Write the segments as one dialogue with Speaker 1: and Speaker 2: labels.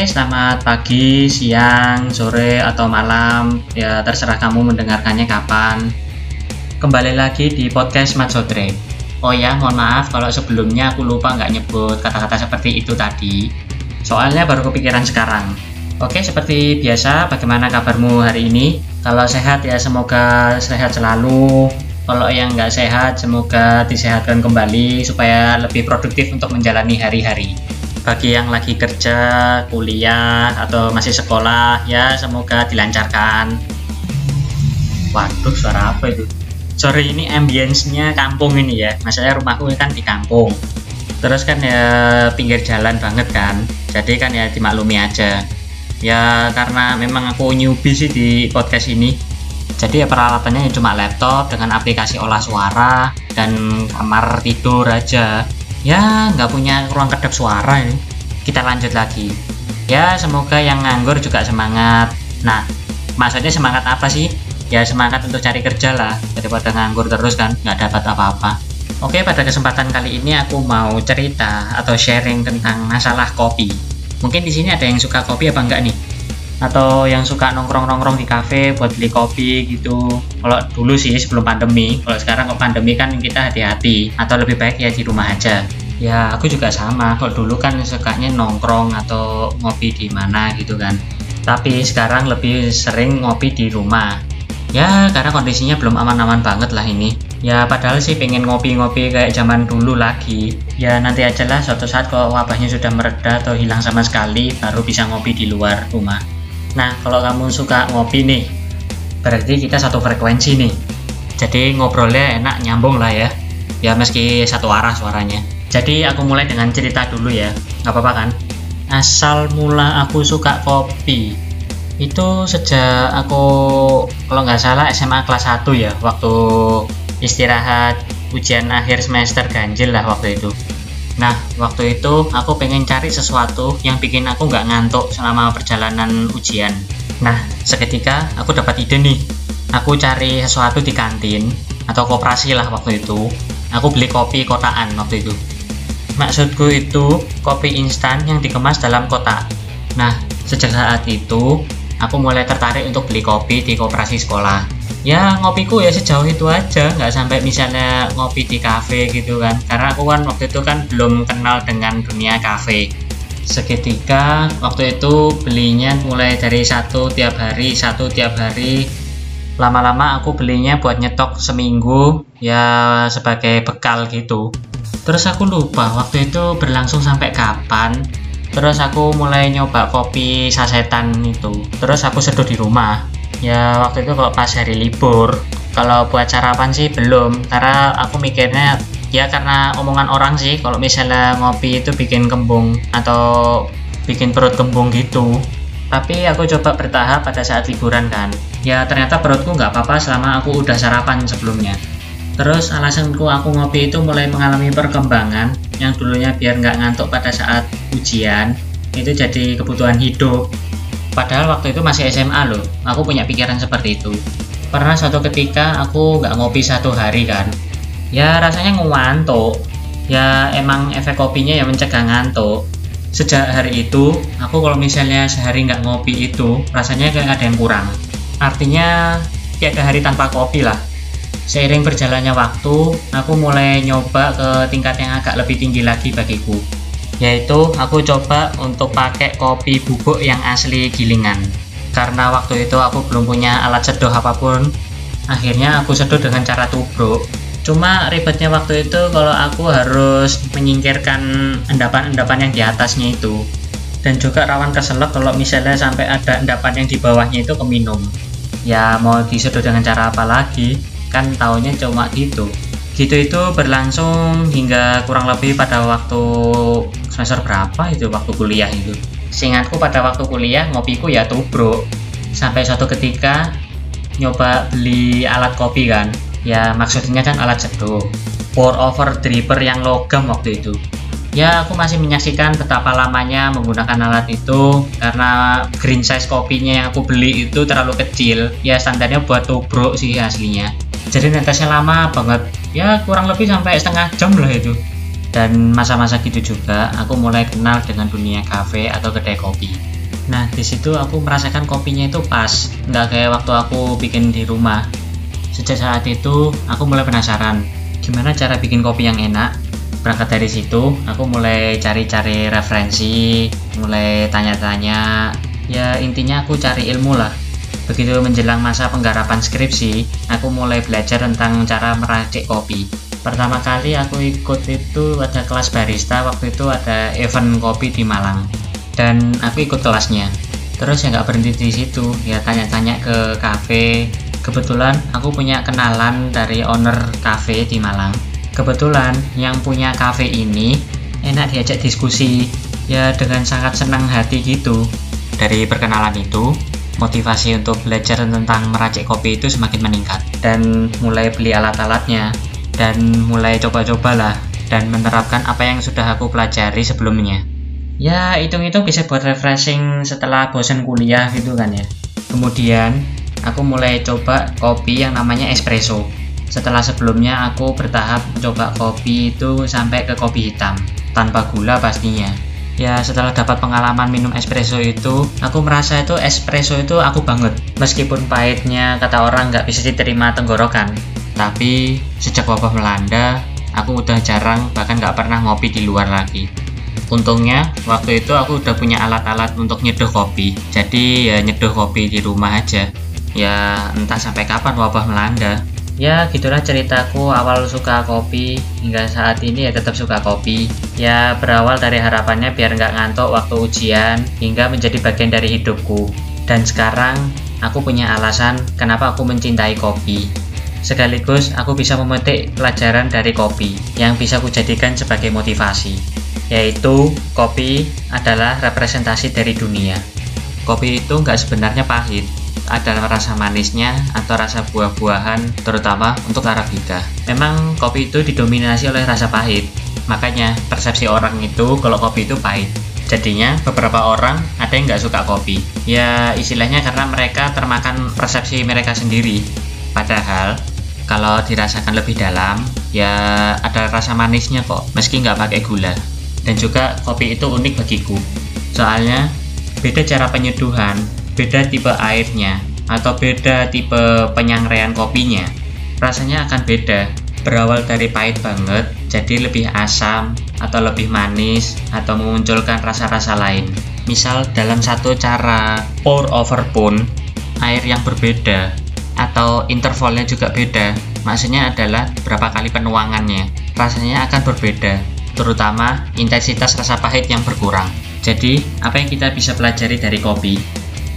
Speaker 1: Selamat pagi, siang, sore, atau malam. Ya, terserah kamu mendengarkannya kapan. Kembali lagi di podcast Mat Sodre. Oh ya, mohon maaf kalau sebelumnya aku lupa nggak nyebut kata-kata seperti itu tadi. Soalnya baru kepikiran sekarang. Oke, seperti biasa, bagaimana kabarmu hari ini? Kalau sehat ya semoga sehat selalu. Kalau yang nggak sehat, semoga disehatkan kembali supaya lebih produktif untuk menjalani hari-hari bagi yang lagi kerja, kuliah, atau masih sekolah, ya semoga dilancarkan. Waduh, suara apa itu? Sorry, ini ambience-nya kampung ini ya. Maksudnya rumahku kan di kampung. Terus kan ya pinggir jalan banget kan. Jadi kan ya dimaklumi aja. Ya karena memang aku newbie sih di podcast ini. Jadi ya peralatannya cuma laptop dengan aplikasi olah suara dan kamar tidur aja ya nggak punya ruang kedap suara ini. Kita lanjut lagi. Ya semoga yang nganggur juga semangat. Nah maksudnya semangat apa sih? Ya semangat untuk cari kerja lah daripada nganggur terus kan nggak dapat apa-apa. Oke pada kesempatan kali ini aku mau cerita atau sharing tentang masalah kopi. Mungkin di sini ada yang suka kopi apa enggak nih atau yang suka nongkrong-nongkrong di kafe buat beli kopi gitu. Kalau dulu sih sebelum pandemi. Kalau sekarang kok pandemi kan kita hati-hati. Atau lebih baik ya di rumah aja. Ya aku juga sama. Kalau dulu kan sukanya nongkrong atau ngopi di mana gitu kan. Tapi sekarang lebih sering ngopi di rumah. Ya karena kondisinya belum aman-aman banget lah ini. Ya padahal sih pengen ngopi-ngopi kayak zaman dulu lagi. Ya nanti aja lah suatu saat kalau wabahnya sudah mereda atau hilang sama sekali baru bisa ngopi di luar rumah Nah, kalau kamu suka ngopi nih, berarti kita satu frekuensi nih. Jadi ngobrolnya enak nyambung lah ya. Ya meski satu arah suaranya. Jadi aku mulai dengan cerita dulu ya. Gak apa-apa kan? Asal mula aku suka kopi itu sejak aku kalau nggak salah SMA kelas 1 ya waktu istirahat ujian akhir semester ganjil lah waktu itu Nah, waktu itu aku pengen cari sesuatu yang bikin aku nggak ngantuk selama perjalanan ujian. Nah, seketika aku dapat ide nih. Aku cari sesuatu di kantin atau koperasi lah waktu itu. Aku beli kopi kotaan waktu itu. Maksudku itu kopi instan yang dikemas dalam kotak. Nah, sejak saat itu aku mulai tertarik untuk beli kopi di koperasi sekolah ya ngopiku ya sejauh itu aja nggak sampai misalnya ngopi di cafe gitu kan. Karena aku kan waktu itu kan belum kenal dengan dunia cafe seketika waktu itu belinya mulai dari satu tiap hari satu tiap hari. Lama-lama aku belinya buat nyetok seminggu ya sebagai bekal gitu. Terus aku lupa waktu itu berlangsung sampai kapan. Terus aku mulai nyoba kopi sasetan itu. Terus aku seduh di rumah ya waktu itu kalau pas hari libur. Kalau buat sarapan sih? Belum. Karena aku mikirnya ya karena omongan orang sih. Kalau misalnya ngopi itu bikin kembung atau bikin perut kembung gitu. Tapi aku coba bertahap pada saat liburan kan. Ya ternyata perutku nggak apa-apa selama aku udah sarapan sebelumnya. Terus alasanku aku ngopi itu mulai mengalami perkembangan yang dulunya biar nggak ngantuk pada saat ujian itu jadi kebutuhan hidup Padahal waktu itu masih SMA loh, aku punya pikiran seperti itu. Pernah suatu ketika aku nggak ngopi satu hari kan, ya rasanya ngantuk. Ya emang efek kopinya yang mencegah ngantuk. Sejak hari itu, aku kalau misalnya sehari nggak ngopi itu, rasanya kayak ada yang kurang. Artinya kayak ada hari tanpa kopi lah. Seiring berjalannya waktu, aku mulai nyoba ke tingkat yang agak lebih tinggi lagi bagiku yaitu aku coba untuk pakai kopi bubuk yang asli gilingan. Karena waktu itu aku belum punya alat seduh apa pun akhirnya aku seduh dengan cara tubruk. Cuma ribetnya waktu itu kalau aku harus menyingkirkan endapan-endapan yang di atasnya itu. Dan juga rawan keselak kalau misalnya sampai ada endapan yang di bawahnya itu keminum. Ya mau diseduh dengan cara apa lagi? Kan taunya cuma gitu gitu itu berlangsung hingga kurang lebih pada waktu semester berapa itu waktu kuliah itu? Seingatku pada waktu kuliah ngopiku ya tubruk. Sampai suatu ketika nyoba beli alat kopi kan. Ya maksudnya kan alat seduh pour over dripper yang logam waktu itu. Ya aku masih menyaksikan betapa lamanya menggunakan alat itu karena green size kopinya yang aku beli itu terlalu kecil. Ya standarnya buat tubruk sih aslinya. Jadi netesnya lama banget ya kurang lebih sampai setengah jam lah itu dan masa-masa gitu juga aku mulai kenal dengan dunia kafe atau kedai kopi Nah, di situ aku merasakan kopinya itu pas, nggak kayak waktu aku bikin di rumah. Sejak saat itu, aku mulai penasaran, gimana cara bikin kopi yang enak. Berangkat dari situ, aku mulai cari-cari referensi, mulai tanya-tanya. Ya, intinya aku cari ilmu lah. Begitu menjelang masa penggarapan skripsi, aku mulai belajar tentang cara meracik kopi. Pertama kali aku ikut itu ada kelas barista, waktu itu ada event kopi di Malang. Dan aku ikut kelasnya. Terus ya nggak berhenti di situ ya tanya-tanya ke cafe kebetulan aku punya kenalan dari owner cafe di Malang. Kebetulan yang punya cafe ini enak diajak diskusi ya dengan sangat senang hati gitu. Dari perkenalan itu motivasi untuk belajar tentang meracik kopi itu semakin meningkat dan mulai beli alat-alatnya dan mulai coba-cobalah dan menerapkan apa yang sudah aku pelajari sebelumnya. Ya hitung-hitung bisa buat refreshing setelah bosan kuliah gitu kan ya. Kemudian aku mulai coba kopi yang namanya espresso. Setelah sebelumnya aku bertahap coba kopi itu sampai ke kopi hitam tanpa gula pastinya ya setelah dapat pengalaman minum espresso itu aku merasa itu espresso itu aku banget. Meskipun pahitnya kata orang nggak bisa diterima tenggorokan. Tapi sejak wabah melanda aku udah jarang bahkan nggak pernah ngopi di luar lagi. Untungnya waktu itu aku udah punya alat-alat untuk nyeduh kopi. Jadi ya nyeduh kopi di rumah aja. Ya entah sampai kapan wabah melanda ya gitulah ceritaku. Awal suka kopi hingga saat ini ya tetap suka kopi. Ya berawal dari harapannya biar nggak ngantuk waktu ujian hingga menjadi bagian dari hidupku. Dan sekarang aku punya alasan kenapa aku mencintai kopi. Sekaligus aku bisa memetik pelajaran dari kopi yang bisa kujadikan sebagai motivasi yaitu kopi adalah representasi dari dunia. Kopi itu nggak sebenarnya pahit, adalah rasa manisnya atau rasa buah-buahan, terutama untuk Arabica. Memang kopi itu didominasi oleh rasa pahit, makanya persepsi orang itu kalau kopi itu pahit. Jadinya beberapa orang ada yang nggak suka kopi. Ya istilahnya karena mereka termakan persepsi mereka sendiri. Padahal kalau dirasakan lebih dalam, ya ada rasa manisnya kok, meski nggak pakai gula dan juga kopi itu unik bagiku soalnya beda cara penyeduhan beda tipe airnya atau beda tipe penyangrean kopinya rasanya akan beda berawal dari pahit banget jadi lebih asam atau lebih manis atau memunculkan rasa-rasa lain misal dalam satu cara pour over pun air yang berbeda atau intervalnya juga beda maksudnya adalah berapa kali penuangannya rasanya akan berbeda terutama intensitas rasa pahit yang berkurang. Jadi, apa yang kita bisa pelajari dari kopi?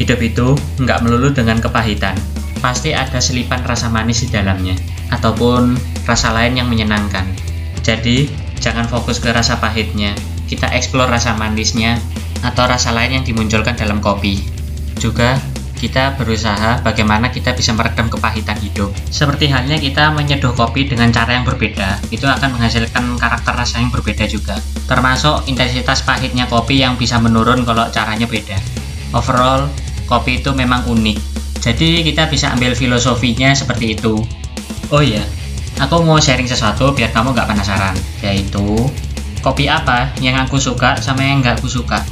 Speaker 1: Hidup itu nggak melulu dengan kepahitan. Pasti ada selipan rasa manis di dalamnya, ataupun rasa lain yang menyenangkan. Jadi, jangan fokus ke rasa pahitnya, kita eksplor rasa manisnya, atau rasa lain yang dimunculkan dalam kopi. Juga, kita berusaha bagaimana kita bisa meredam kepahitan hidup. Seperti halnya kita menyeduh kopi dengan cara yang berbeda, itu akan menghasilkan karakter rasa yang berbeda juga. Termasuk intensitas pahitnya kopi yang bisa menurun kalau caranya beda. Overall, kopi itu memang unik. Jadi kita bisa ambil filosofinya seperti itu. Oh iya, aku mau sharing sesuatu biar kamu nggak penasaran, yaitu kopi apa yang aku suka sama yang nggak aku suka.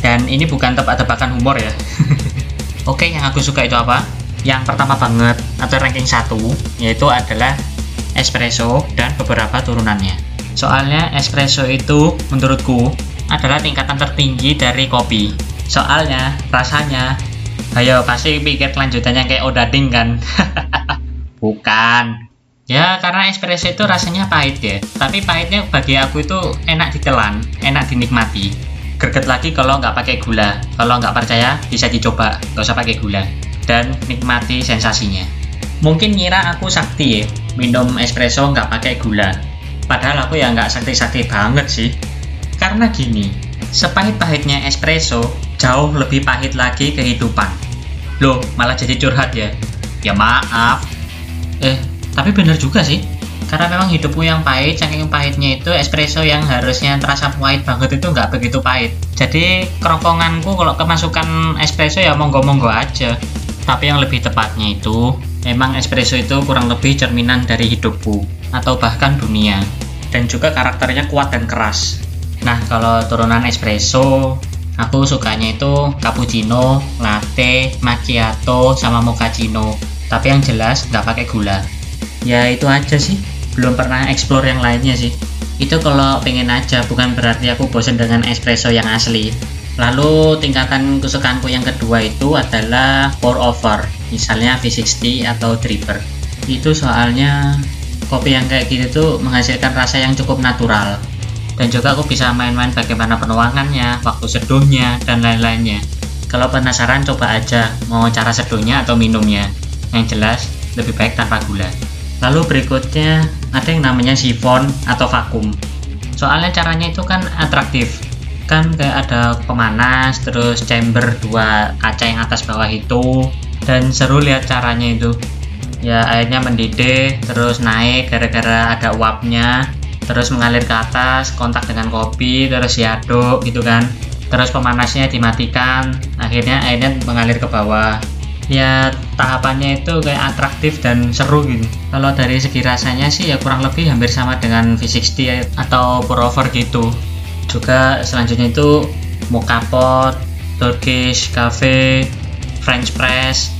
Speaker 1: Dan ini bukan tebak-tebakan humor ya. Oke, yang aku suka itu apa? Yang pertama banget atau ranking satu yaitu adalah espresso dan beberapa turunannya. Soalnya espresso itu menurutku adalah tingkatan tertinggi dari kopi. Soalnya rasanya, ayo pasti pikir kelanjutannya kayak odading kan? Bukan. Ya karena espresso itu rasanya pahit ya. Tapi pahitnya bagi aku itu enak ditelan, enak dinikmati. Greget lagi kalau nggak pakai gula. Kalau nggak percaya bisa dicoba. Nggak usah pakai gula. Dan nikmati sensasinya. Mungkin ngira aku sakti ya minum espresso nggak pakai gula. Padahal aku ya nggak sakti-sakti banget sih. Karena gini sepahit-pahitnya espresso jauh lebih pahit lagi kehidupan. Loh malah jadi curhat ya? Ya maaf. Eh tapi bener juga sih. Karena memang hidupku yang pahit saking pahitnya itu espresso yang harusnya terasa pahit banget itu nggak begitu pahit. Jadi kerongkonganku kalau kemasukan espresso ya monggo-monggo aja. Tapi yang lebih tepatnya itu memang espresso itu kurang lebih cerminan dari hidupku atau bahkan dunia. Dan juga karakternya kuat dan keras nah kalau turunan espresso Aku sukanya itu cappuccino, latte, macchiato, sama mochaccino. Tapi yang jelas nggak pakai gula. Ya itu aja sih. Belum pernah explore yang lainnya sih. Itu kalau pengen aja, bukan berarti aku bosan dengan espresso yang asli. Lalu tingkatan kesukaanku yang kedua itu adalah pour over, misalnya V60 atau dripper. Itu soalnya kopi yang kayak gitu tuh menghasilkan rasa yang cukup natural dan juga aku bisa main-main bagaimana penuangannya, waktu seduhnya, dan lain-lainnya. Kalau penasaran coba aja mau cara seduhnya atau minumnya. Yang jelas lebih baik tanpa gula. Lalu berikutnya ada yang namanya sifon atau vakum. Soalnya caranya itu kan atraktif. Kan kayak ada pemanas, terus chamber dua kaca yang atas bawah itu dan seru lihat caranya itu. Ya airnya mendidih, terus naik gara-gara ada uapnya, terus mengalir ke atas kontak dengan kopi terus diaduk gitu kan. Terus pemanasnya dimatikan akhirnya airnya mengalir ke bawah. Ya tahapannya itu kayak atraktif dan seru gitu. Kalau dari segi rasanya sih ya kurang lebih hampir sama dengan V60 atau pour over gitu. Juga selanjutnya itu mocha pot Turkish cafe French press.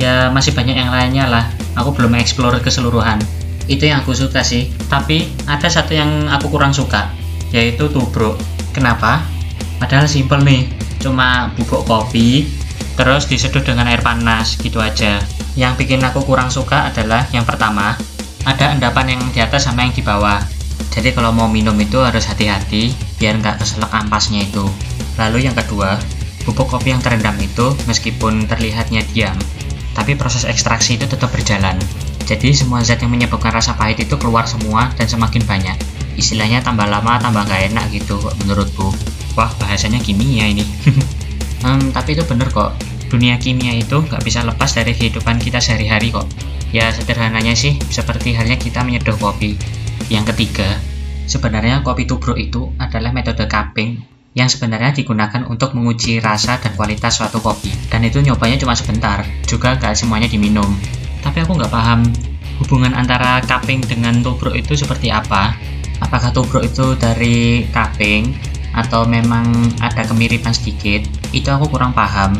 Speaker 1: Ya masih banyak yang lainnya lah. Aku belum explore keseluruhan itu yang aku suka sih. Tapi ada satu yang aku kurang suka yaitu tubruk. Kenapa? Padahal simple nih cuma bubuk kopi terus diseduh dengan air panas gitu aja. Yang bikin aku kurang suka adalah yang pertama ada endapan yang di atas sama yang di bawah. Jadi kalau mau minum itu harus hati-hati biar nggak keselak ampasnya itu. Lalu yang kedua bubuk kopi yang terendam itu meskipun terlihatnya diam tapi proses ekstraksi itu tetap berjalan jadi semua zat yang menyebabkan rasa pahit itu keluar semua dan semakin banyak. Istilahnya tambah lama tambah gak enak gitu menurutku. Wah bahasanya kimia ini. hmm, tapi itu bener kok. Dunia kimia itu nggak bisa lepas dari kehidupan kita sehari-hari kok. Ya sederhananya sih seperti halnya kita menyeduh kopi. Yang ketiga, sebenarnya kopi tubruk itu adalah metode cupping yang sebenarnya digunakan untuk menguji rasa dan kualitas suatu kopi. Dan itu nyobanya cuma sebentar, juga nggak semuanya diminum tapi aku nggak paham hubungan antara cupping dengan tubruk itu seperti apa. Apakah tubruk itu dari cupping atau memang ada kemiripan sedikit? Itu aku kurang paham.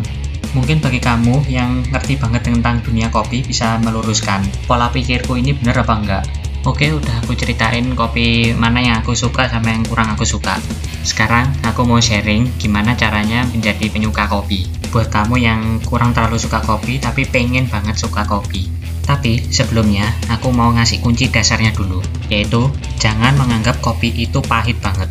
Speaker 1: Mungkin bagi kamu yang ngerti banget tentang dunia kopi bisa meluruskan pola pikirku ini bener apa enggak oke udah aku ceritain kopi mana yang aku suka sama yang kurang aku suka sekarang aku mau sharing gimana caranya menjadi penyuka kopi buat kamu yang kurang terlalu suka kopi tapi pengen banget suka kopi. Tapi sebelumnya aku mau ngasih kunci dasarnya dulu, yaitu jangan menganggap kopi itu pahit banget.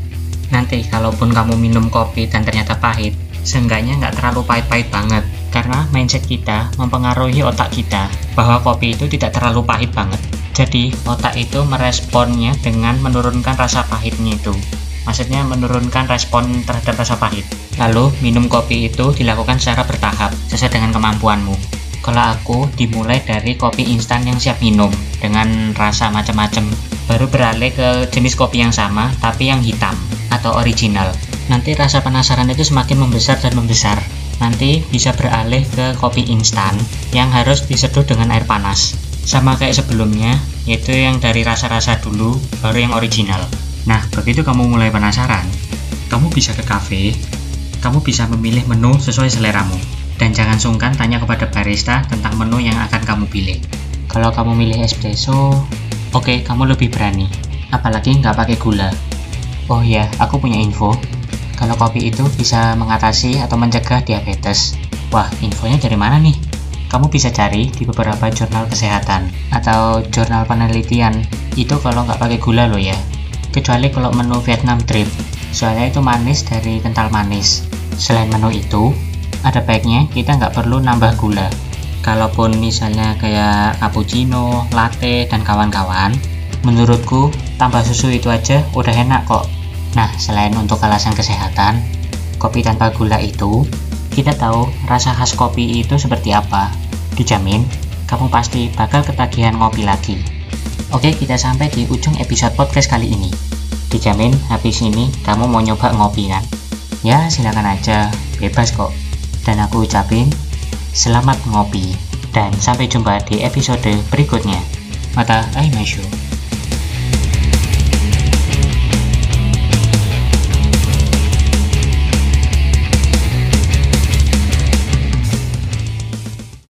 Speaker 1: Nanti kalaupun kamu minum kopi dan ternyata pahit, seenggaknya nggak terlalu pahit-pahit banget. Karena mindset kita mempengaruhi otak kita bahwa kopi itu tidak terlalu pahit banget. Jadi otak itu meresponnya dengan menurunkan rasa pahitnya itu maksudnya menurunkan respon terhadap rasa pahit. Lalu, minum kopi itu dilakukan secara bertahap, sesuai dengan kemampuanmu. Kalau aku dimulai dari kopi instan yang siap minum dengan rasa macam-macam, baru beralih ke jenis kopi yang sama tapi yang hitam atau original. Nanti rasa penasaran itu semakin membesar dan membesar. Nanti bisa beralih ke kopi instan yang harus diseduh dengan air panas. Sama kayak sebelumnya, yaitu yang dari rasa-rasa dulu, baru yang original. Nah, begitu kamu mulai penasaran, kamu bisa ke cafe, kamu bisa memilih menu sesuai seleramu. Dan jangan sungkan tanya kepada barista tentang menu yang akan kamu pilih. Kalau kamu milih espresso, oke, okay, kamu lebih berani. Apalagi nggak pakai gula. Oh ya, aku punya info. Kalau kopi itu bisa mengatasi atau mencegah diabetes. Wah, infonya dari mana nih? Kamu bisa cari di beberapa jurnal kesehatan atau jurnal penelitian. Itu kalau nggak pakai gula loh ya. Kecuali kalau menu Vietnam Trip. Soalnya itu manis dari kental manis. Selain menu itu ada baiknya kita nggak perlu nambah gula. Kalaupun misalnya kayak cappuccino, latte, dan kawan-kawan menurutku tambah susu itu aja udah enak kok. Nah selain untuk alasan kesehatan kopi tanpa gula itu kita tahu rasa khas kopi itu seperti apa dijamin kamu pasti bakal ketagihan ngopi lagi Oke, kita sampai di ujung episode podcast kali ini. Dijamin habis ini kamu mau nyoba ngopi kan? Ya, silakan aja, bebas kok. Dan aku ucapin selamat ngopi dan sampai jumpa di episode berikutnya. Mata ai